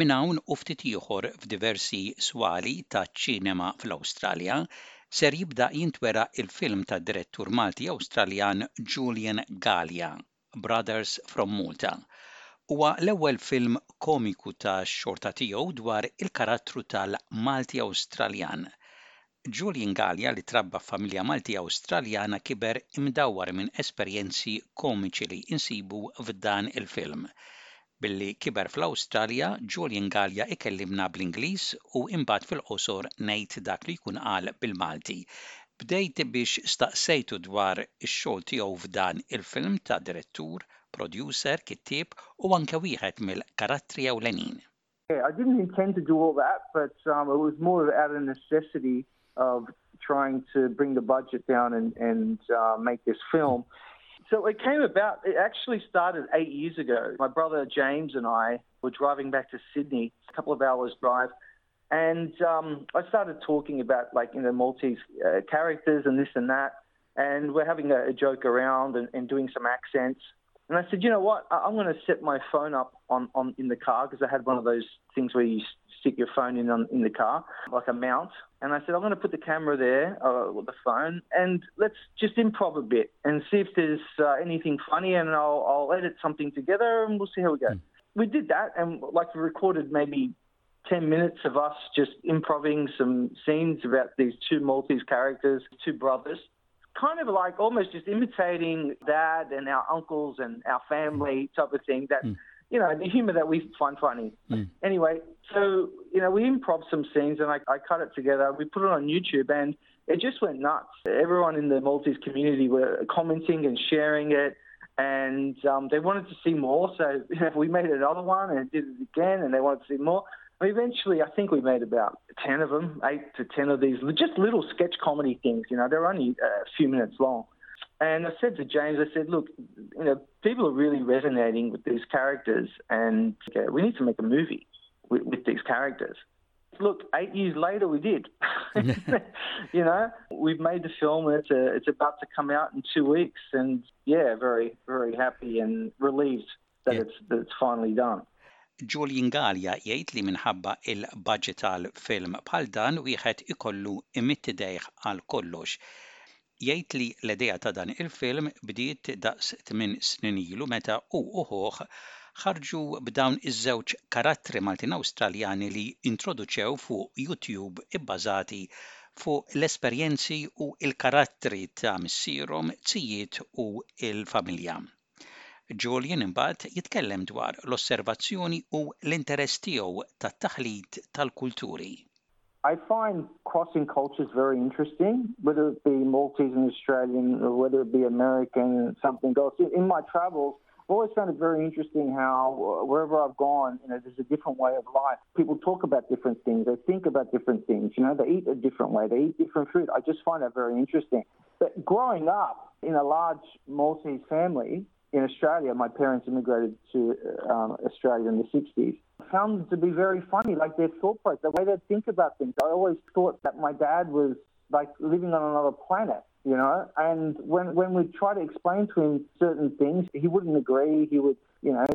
Minn hawn u ftit ieħor f'diversi swali taċ-ċinema fl-Awstralja ser jibda jintwera il-film tad direttur Malti Awstraljan Julian Gallia, Brothers from Malta. Huwa l-ewwel film komiku tax-xorta tiegħu dwar il-karattru tal-Malti Awstraljan. Julian Gallia li trabba f'familja Malti Awstraljana kiber imdawwar minn esperjenzi komiċi li insibu f'dan il-film. Billi kiber fl-Awstralja, Julian Gallia ikellimna bl-Ingliż u imbagħad fil-qosor ngħid dak li jkun qal bil-Malti. Bdejt biex staqsejtu dwar ix-xogħol tiegħu f'dan il-film ta' direttur, producer, kittieb u anke wieħed mill-karattri ewlenin. Yeah, I didn't intend to do all that, but um, it was more out of necessity of trying to bring the budget down and, and uh, make this film. So it came about, it actually started eight years ago. My brother James and I were driving back to Sydney, a couple of hours drive, and um, I started talking about like, you know, Maltese uh, characters and this and that. And we're having a, a joke around and, and, doing some accents. And I said, you know what? I- am going to set my phone up on, on in the car because I had one of those things where you stick your phone in on, in the car, like a mount. And I said, I'm going to put the camera there, uh, with the phone, and let's just improv a bit and see if there's uh, anything funny, and I'll, I'll edit something together, and we'll see how we go. Mm. We did that, and like we recorded maybe 10 minutes of us just improving some scenes about these two Maltese characters, two brothers. Kind of like almost just imitating dad and our uncles and our family type of thing that mm you know, the humour that we find funny. Mm. Anyway, so, you know, we improv some scenes and I, I cut it together. We put it on YouTube and it just went nuts. Everyone in the Maltese community were commenting and sharing it and um, they wanted to see more. So you know, we made another one and did it again and they wanted to see more. Eventually, I think we made about 10 of them, eight to 10 of these, just little sketch comedy things. You know, they're only a few minutes long. And I said to James, I said, look, you know, people are really resonating with these characters, and okay, we need to make a movie with, with these characters. Look, eight years later, we did. you know, we've made the film, and it's a, it's about to come out in two weeks, and yeah, very very happy and relieved that yeah. it's that it's finally done. Julian Gallia jgħid li minħabba il-budget tal-film bħal dan wieħed ikollu imittidejh għal kollox jgħid li l-idea ta' dan il-film bdiet daqs tmien snin ilu meta u uħuħ ħarġu b'dawn iż-żewġ karattri Maltin Awstraljani li introduċew fuq YouTube ibbażati fuq l-esperjenzi u il-karattri ta' missierhom, tzijiet u il-familja. Julian imbagħad jitkellem dwar l-osservazzjoni u l-interess tiegħu tat-taħlit tal-kulturi. I find crossing cultures very interesting, whether it be Maltese and Australian or whether it be American, something else. In my travels, I've always found it very interesting how uh, wherever I've gone, you know, there's a different way of life. People talk about different things. They think about different things. You know, they eat a different way. They eat different food. I just find that very interesting. But growing up in a large Maltese family in Australia, my parents immigrated to um, Australia in the 60s found them to be very funny, like their thought process, the way they think about things. I always thought that my dad was like living on another planet, you know. And when when we try to explain to him certain things, he wouldn't agree. He would, you know,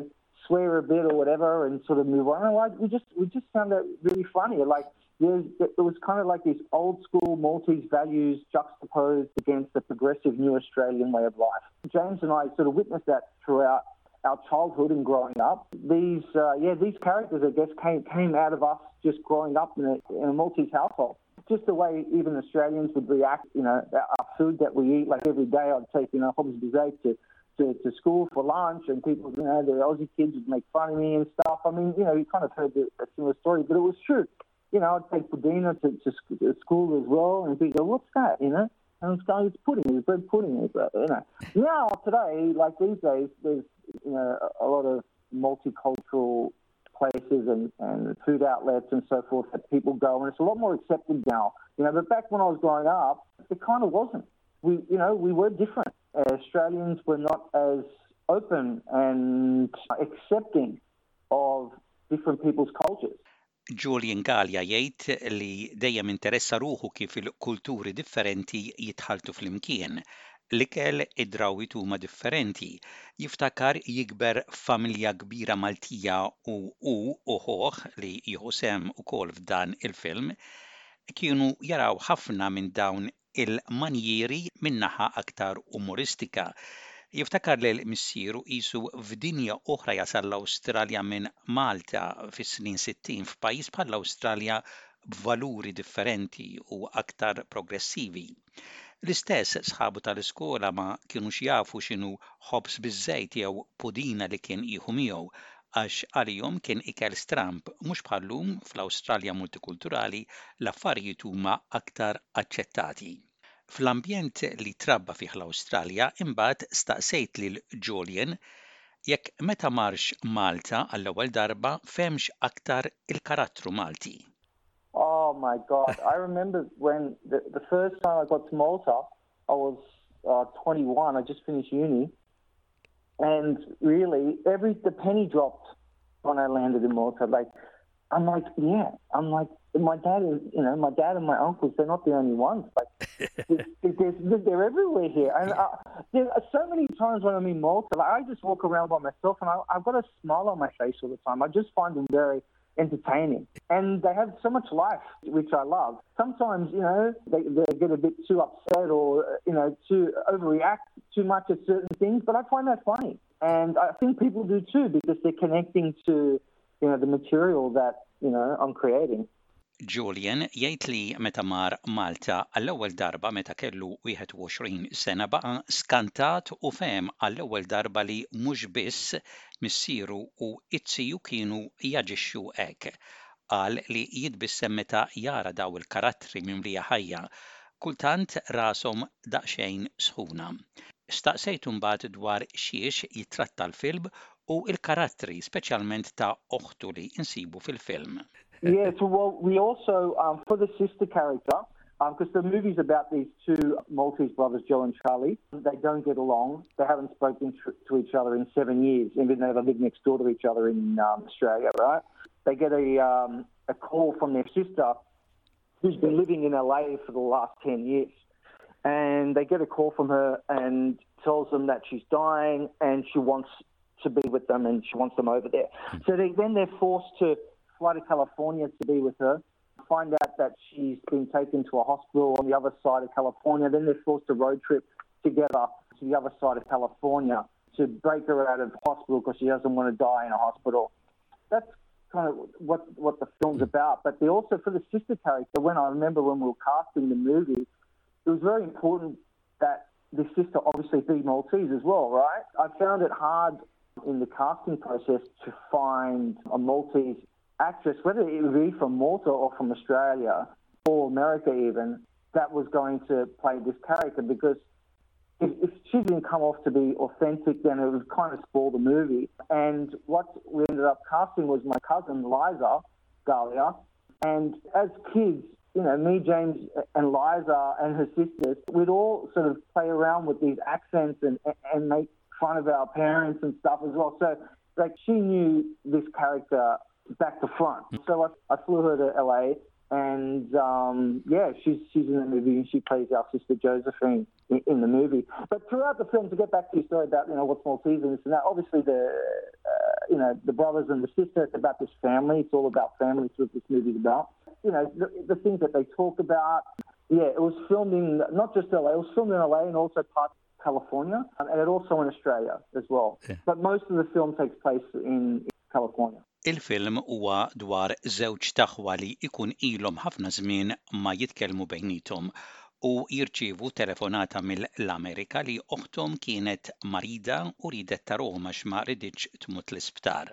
swear a bit or whatever, and sort of move on. And like we just we just found that really funny. Like there's, it was kind of like these old school Maltese values juxtaposed against the progressive new Australian way of life. James and I sort of witnessed that throughout our childhood and growing up. These, uh, yeah, these characters, I guess, came came out of us just growing up in a, in a Maltese household. Just the way even Australians would react, you know, our food that we eat. Like every day, I'd take you know Hobbs Bizet to, to to school for lunch, and people, you know, the Aussie kids would make fun of me and stuff. I mean, you know, you kind of heard a similar story, but it was true. You know, I'd take Budina to, to school as well, and people go, "What's that?" You know, and it's, it's pudding, it's bread pudding, it's, uh, you know. Now today, like these days, there's you know, a lot of multicultural places and, and food outlets and so forth that people go, and it's a lot more accepted now. You know, but back when I was growing up, it kind of wasn't. We, you know, we were different. Uh, Australians were not as open and accepting of different people's cultures. Julian Gallia jgħid li dejjem interessa ruħu kif il-kulturi differenti jitħaltu flimkien l-ikel id-drawit huma differenti. Jiftakar jikber familja kbira Maltija u u uħoħ li jieħu sem ukoll f'dan il-film kienu jaraw ħafna minn dawn il-manjieri minnaħa aktar umoristika. Jiftakar li l-missieru jisu f'dinja oħra jasal l-Awstralja minn Malta fis-snin 60 f'pajjiż bħall-Awstralja b'valuri differenti u aktar progressivi. L-istess sħabu tal-iskola ma kienux jafu x'inhu ħobs biżejt jew pudina li kien jieħu miegħu għax għalihom kien ikel stramp mhux bħallum fl-Awstralja multikulturali l-affarijiet huma aktar aċċettati. Fl-ambjent li trabba fih l-Awstralja imbagħad staqsejt lil Julian jekk meta marx Malta għall-ewwel darba femx aktar il-karattru Malti. Oh my God! I remember when the, the first time I got to Malta, I was uh, 21. I just finished uni, and really, every the penny dropped when I landed in Malta. Like, I'm like, yeah, I'm like, my dad is, you know, my dad and my uncles. They're not the only ones. Like, they're, they're, everywhere here, and uh, there are so many times when I'm in Malta, like, I just walk around by myself, and I, I've got a smile on my face all the time. I just find them very entertaining. And they have so much life, which I love. Sometimes, you know, they, they get a bit too upset or, you know, to overreact too much at certain things, but I find that funny. And I think people do too because they're connecting to, you know, the material that, you know, I'm creating. Julian jgħid li meta mar Malta għall-ewwel darba meta kellu 21 sena baqa skantat u fem għall-ewwel darba li mhux biss missieru u itziju kienu jaġixxu hekk. Qal li jitbissem meta jara daw il-karattri mimlija ħajja, kultant rasom daqsxejn sħuna. Staqsejtu mbagħad dwar xiex jitratta l-film u il-karattri speċjalment ta' oħtu li insibu fil-film. Yeah, so well, we also, um, for the sister character, because um, the movie's about these two Maltese brothers, Joe and Charlie. They don't get along. They haven't spoken to each other in seven years, even though they live next door to each other in um, Australia, right? They get a, um, a call from their sister who's been living in LA for the last 10 years. And they get a call from her and tells them that she's dying and she wants to be with them and she wants them over there. So they, then they're forced to fly to California to be with her. Find out that she's been taken to a hospital on the other side of California. Then they're forced to road trip together to the other side of California to break her out of hospital because she doesn't want to die in a hospital. That's kind of what what the film's about. But they also for the sister character. When I remember when we were casting the movie, it was very important that the sister obviously be Maltese as well, right? I found it hard in the casting process to find a Maltese actress, whether it would be from Malta or from Australia or America even, that was going to play this character because if, if, she didn't come off to be authentic, then it would kind of spoil the movie. And what we ended up casting was my cousin Liza Gallia. And as kids, you know, me, James, and Liza and her sisters, we'd all sort of play around with these accents and, and make fun of our parents and stuff as well. So, like, she knew this character back to front. So I, I flew her to LA, and um, yeah, she's she's in the movie and she plays our sister Josephine in, in, the movie. But throughout the film, to get back to your story about you know what's Maltese and this and that, obviously the uh, you know the brothers and the sister. It's about this family. It's all about family. It's what this movie's about. You know the, the things that they talk about. Yeah, it was filmed in not just LA. It was filmed in LA and also parts of California, and it also in Australia as well. Yeah. But most of the film takes place in, in California. Il-film huwa dwar żewġ taħwa li ikun ilhom ħafna żmien ma jitkellmu bejnietom u jirċievu telefonata mill-Amerika li oħtom kienet marida u ridet tarom għax ma riditx tmut l-isptar.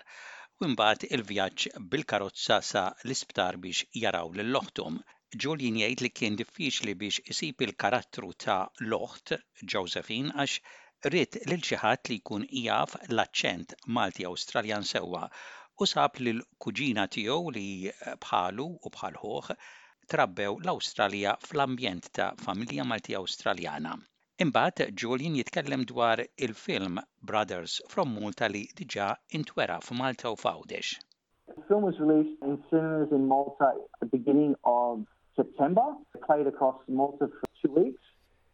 U mbagħad il-vjaġġ bil-karozza sa l-isptar biex jaraw lil oħtom Julian jgħid li kien diffiċli biex isib il-karattru ta' l-oħt Josephine għax rrit lil xi ħadd li jkun jaf l-aċċent Malti Awstraljan sewwa u sab li l-kuġina tiegħu li eh, bħalu u bħalħuħ trabbew l-Awstralja fl-ambjent ta' familja Malti Awstraljana. Imbagħad Julian jitkellem dwar il-film Brothers from Malta li diġà intwera f'Malta u f'Għawdex. The film was released in cinemas in Malta at the beginning of September. It played across Malta for two weeks.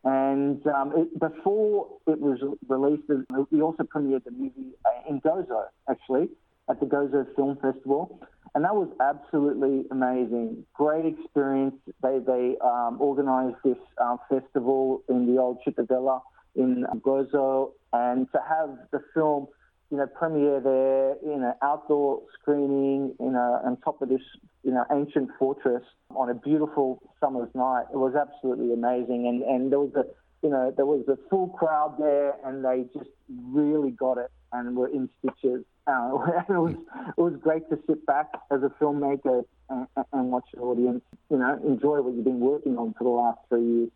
And um, it, before it was released, we also premiered the movie uh, in Gozo, actually, at the Gozo Film Festival. And that was absolutely amazing. Great experience. They, they um, organized this uh, festival in the old Cittadella in Gozo. And to have the film you know, premiere there in an outdoor screening in a, on top of this, you know, ancient fortress on a beautiful summer's night. It was absolutely amazing, and and there was a, you know, there was a full crowd there, and they just really got it and were in stitches. Uh, it was it was great to sit back as a filmmaker and, and watch the audience, you know, enjoy what you've been working on for the last three years.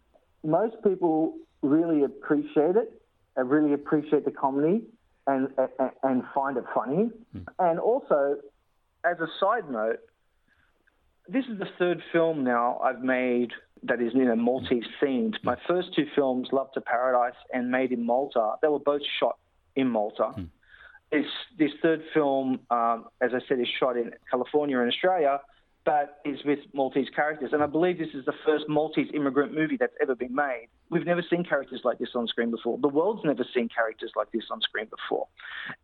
Most people really appreciate it. I really appreciate the comedy and, and, and find it funny. Mm. And also, as a side note, this is the third film now I've made that is you know Maltese themed. My first two films, Love to Paradise and Made in Malta, they were both shot in Malta. Mm. This this third film, um, as I said, is shot in California and Australia, but is with Maltese characters. And I believe this is the first Maltese immigrant movie that's ever been made. We've never seen characters like this on screen before. The world's never seen characters like this on screen before.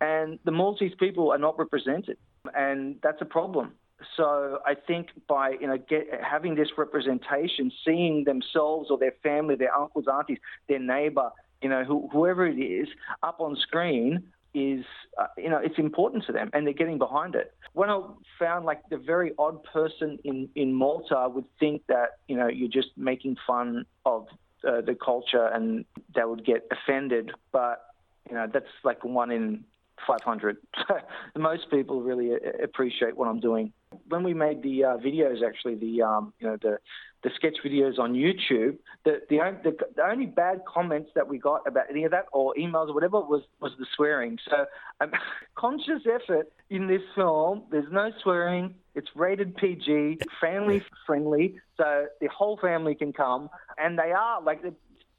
And the Maltese people are not represented. And that's a problem. So I think by you know get, having this representation, seeing themselves or their family, their uncles, aunties, their neighbor, you know, who, whoever it is, up on screen, is, uh, you know, it's important to them and they're getting behind it. When I found like the very odd person in, in Malta would think that, you know, you're just making fun of uh, the culture and they would get offended. But, you know, that's like one in 500. Most people really appreciate what I'm doing. When we made the uh, videos, actually, the um, you know the the sketch videos on YouTube, the, the the, the only bad comments that we got about any of that or emails or whatever was was the swearing. So, um, conscious effort in this film. There's no swearing. It's rated PG, family friendly, so the whole family can come, and they are like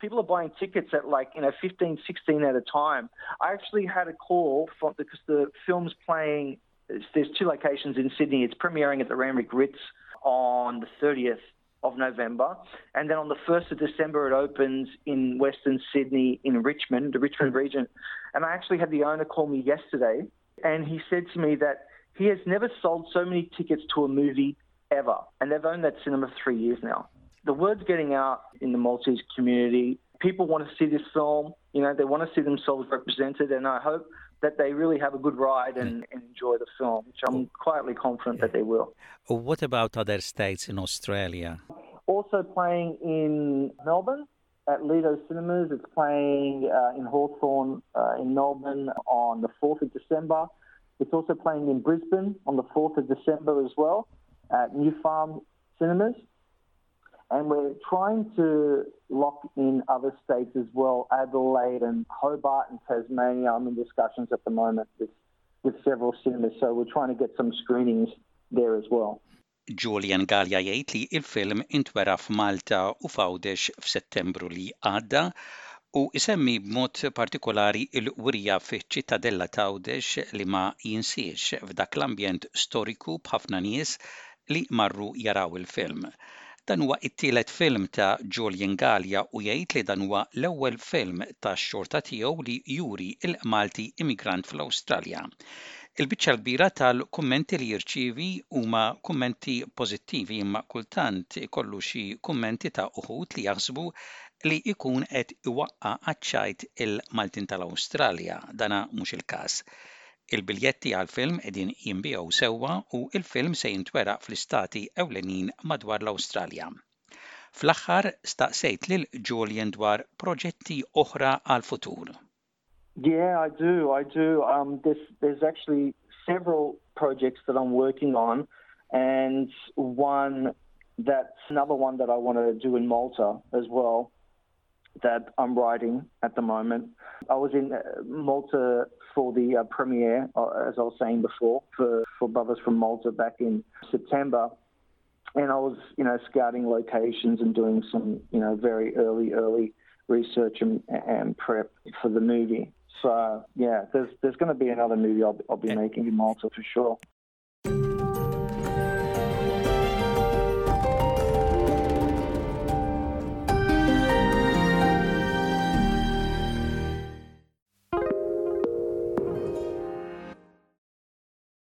people are buying tickets at like you know 15 16 at a time. I actually had a call from because the film's playing there's two locations in sydney. It's premiering at the randwick ritz on the 30th of november and then on the 1st of december it opens in western sydney in richmond the richmond mm-hmm. region. And i actually had the owner call me yesterday and he said to me that he has never sold so many tickets to a movie ever and they've owned that cinema for three years now the word's getting out in the Maltese community. People want to see this film. You know, they want to see themselves represented, and I hope that they really have a good ride and, and enjoy the film, which I'm quietly confident that they will. What about other states in Australia? Also playing in Melbourne at Lido Cinemas. It's playing uh, in Hawthorn uh, in Melbourne on the 4th of December. It's also playing in Brisbane on the 4th of December as well at New Farm Cinemas. And we're trying to lock in other states as well, Adelaide and Hobart and Tasmania. I'm in discussions at the moment with, with several cinemas, so we're trying to get some screenings there as well. Julian Gallia jgħid li il-film intwera f'Malta u f'Għawdex f'Settembru li għadda u isemmi b'mod partikolari il-wirja fiċ-ċittadella Tawdex li ma jinsiex f'dak l-ambjent storiku b'ħafna nies li marru jaraw il-film. Dan huwa it-tielet film ta' Julian Gallia u jgħid li dan huwa l-ewwel film tax-xorta tiegħu li juri il-Malti immigrant fl-Awstralja. Il-biċċa kbira tal-kummenti li jirċievi huma kummenti pożittivi imma kultant ikollu xi kummenti ta' uħut li jaħsbu li jkun qed iwaqqa għaċċajt il-Maltin tal-Awstralja. Dana mhux il-każ. Il-biljetti għal-film edin jimbijaw sewwa u il-film se jintwera fl-istati ewlenin madwar l-Awstralja. Fl-aħħar staqsejt lil Julian dwar proġetti oħra għal-futur. Yeah, I do. I do. Um, there's, there's actually several projects that I'm working on, and one that's another one that I want to do in Malta as well that I'm writing at the moment. I was in uh, Malta for the uh, premiere, uh, as I was saying before, for, for Brothers from Malta back in September. And I was, you know, scouting locations and doing some, you know, very early, early research and, and prep for the movie. So yeah, there's there's going to be another movie I'll, I'll be making in Malta for sure.